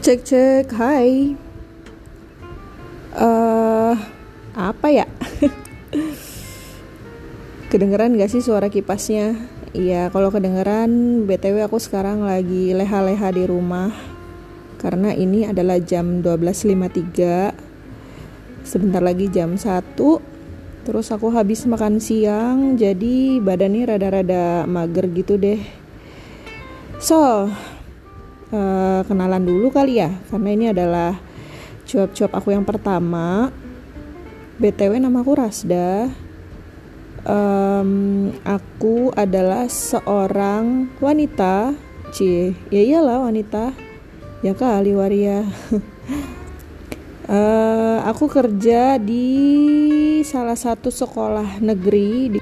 Cek cek, hai. Eh, apa ya? kedengeran gak sih suara kipasnya? Iya, kalau kedengeran, BTW aku sekarang lagi leha-leha di rumah. Karena ini adalah jam 12.53. Sebentar lagi jam 1. Terus aku habis makan siang, jadi badannya rada-rada mager gitu deh. So, uh, kenalan dulu kali ya karena ini adalah cuap-cuap aku yang pertama. Btw nama aku Rasda um, aku adalah seorang wanita. Cie ya iyalah wanita. Ya kali waria. Uh, aku kerja di salah satu sekolah negeri di